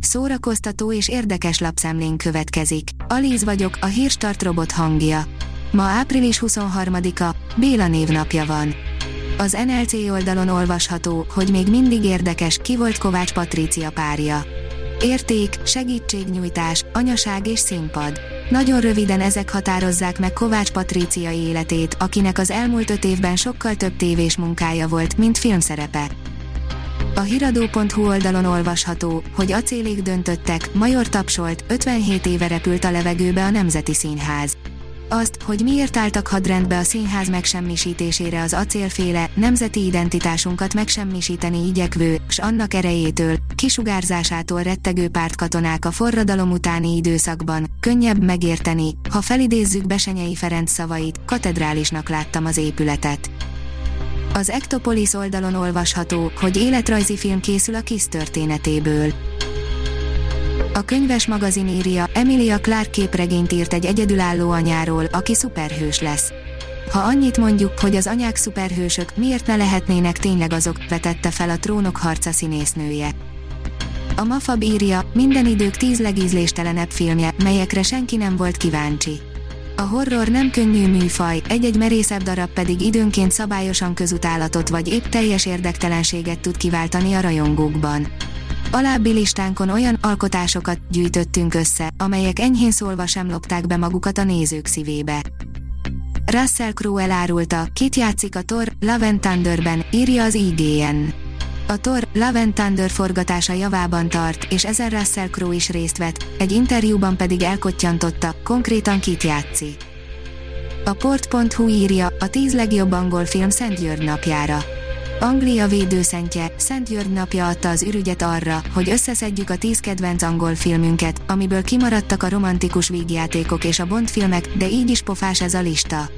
Szórakoztató és érdekes lapszemlén következik. Alíz vagyok, a hírstart robot hangja. Ma április 23-a, Béla névnapja van. Az NLC oldalon olvasható, hogy még mindig érdekes, ki volt Kovács Patrícia párja. Érték, segítségnyújtás, anyaság és színpad. Nagyon röviden ezek határozzák meg Kovács Patrícia életét, akinek az elmúlt öt évben sokkal több tévés munkája volt, mint filmszerepe. A hiradó.hu oldalon olvasható, hogy acélék döntöttek, Major tapsolt, 57 éve repült a levegőbe a Nemzeti Színház. Azt, hogy miért álltak hadrendbe a színház megsemmisítésére az acélféle, nemzeti identitásunkat megsemmisíteni igyekvő, s annak erejétől, kisugárzásától rettegő pártkatonák a forradalom utáni időszakban, könnyebb megérteni, ha felidézzük Besenyei Ferenc szavait, katedrálisnak láttam az épületet. Az Ektopolis oldalon olvasható, hogy életrajzi film készül a KISZ történetéből. A könyves magazin írja, Emilia Clark képregényt írt egy egyedülálló anyáról, aki szuperhős lesz. Ha annyit mondjuk, hogy az anyák szuperhősök, miért ne lehetnének tényleg azok, vetette fel a trónok harca színésznője. A Mafab írja, minden idők tíz legízléstelenebb filmje, melyekre senki nem volt kíváncsi. A horror nem könnyű műfaj, egy-egy merészebb darab pedig időnként szabályosan közutálatot vagy épp teljes érdektelenséget tud kiváltani a rajongókban. Alábbi listánkon olyan alkotásokat gyűjtöttünk össze, amelyek enyhén szólva sem lopták be magukat a nézők szívébe. Russell Crowe elárulta, kit játszik a Thor, Love and Thunderben, írja az IGN. A Thor, Love and Thunder forgatása javában tart, és ezen Russell Crowe is részt vett, egy interjúban pedig elkottyantotta, konkrétan kit játszik. A port.hu írja, a 10 legjobb angol film Szent György napjára. Anglia védőszentje, Szent György napja adta az ürügyet arra, hogy összeszedjük a 10 kedvenc angol filmünket, amiből kimaradtak a romantikus vígjátékok és a Bond filmek, de így is pofás ez a lista.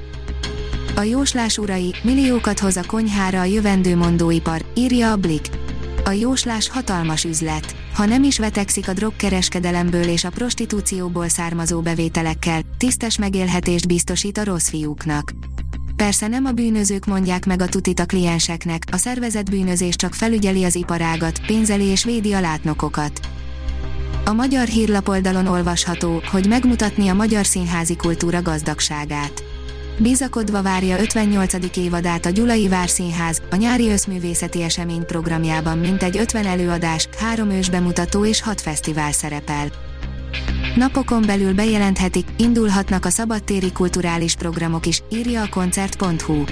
A jóslás urai, milliókat hoz a konyhára a jövendő mondóipar, írja a Blick. A jóslás hatalmas üzlet. Ha nem is vetekszik a drogkereskedelemből és a prostitúcióból származó bevételekkel, tisztes megélhetést biztosít a rossz fiúknak. Persze nem a bűnözők mondják meg a tutit a klienseknek, a szervezet bűnözés csak felügyeli az iparágat, pénzeli és védi a látnokokat. A magyar hírlapoldalon olvasható, hogy megmutatni a magyar színházi kultúra gazdagságát. Bizakodva várja 58. évadát a Gyulai Várszínház, a nyári összművészeti esemény programjában mintegy 50 előadás, három ős bemutató és hat fesztivál szerepel. Napokon belül bejelenthetik, indulhatnak a szabadtéri kulturális programok is, írja a koncert.hu.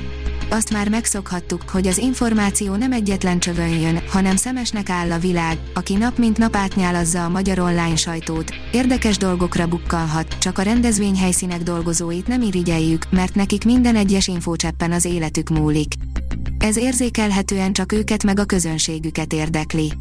Azt már megszokhattuk, hogy az információ nem egyetlen csövön jön, hanem szemesnek áll a világ, aki nap mint nap átnyálazza a magyar online sajtót. Érdekes dolgokra bukkanhat, csak a rendezvényhelyszínek dolgozóit nem irigyeljük, mert nekik minden egyes infócseppen az életük múlik. Ez érzékelhetően csak őket meg a közönségüket érdekli.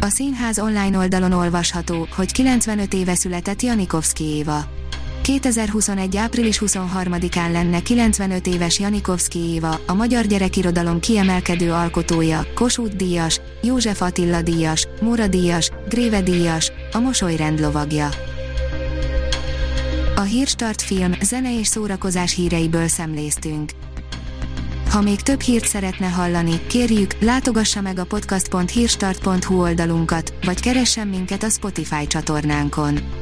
A színház online oldalon olvasható, hogy 95 éve született Janikovszki Éva. 2021. április 23-án lenne 95 éves Janikovszki Éva, a magyar gyerekirodalom kiemelkedő alkotója, Kossuth Díjas, József Attila Díjas, Móra Díjas, Gréve Díjas, a Mosolyrend lovagja. A Hírstart film, zene és szórakozás híreiből szemléztünk. Ha még több hírt szeretne hallani, kérjük, látogassa meg a podcast.hírstart.hu oldalunkat, vagy keressen minket a Spotify csatornánkon.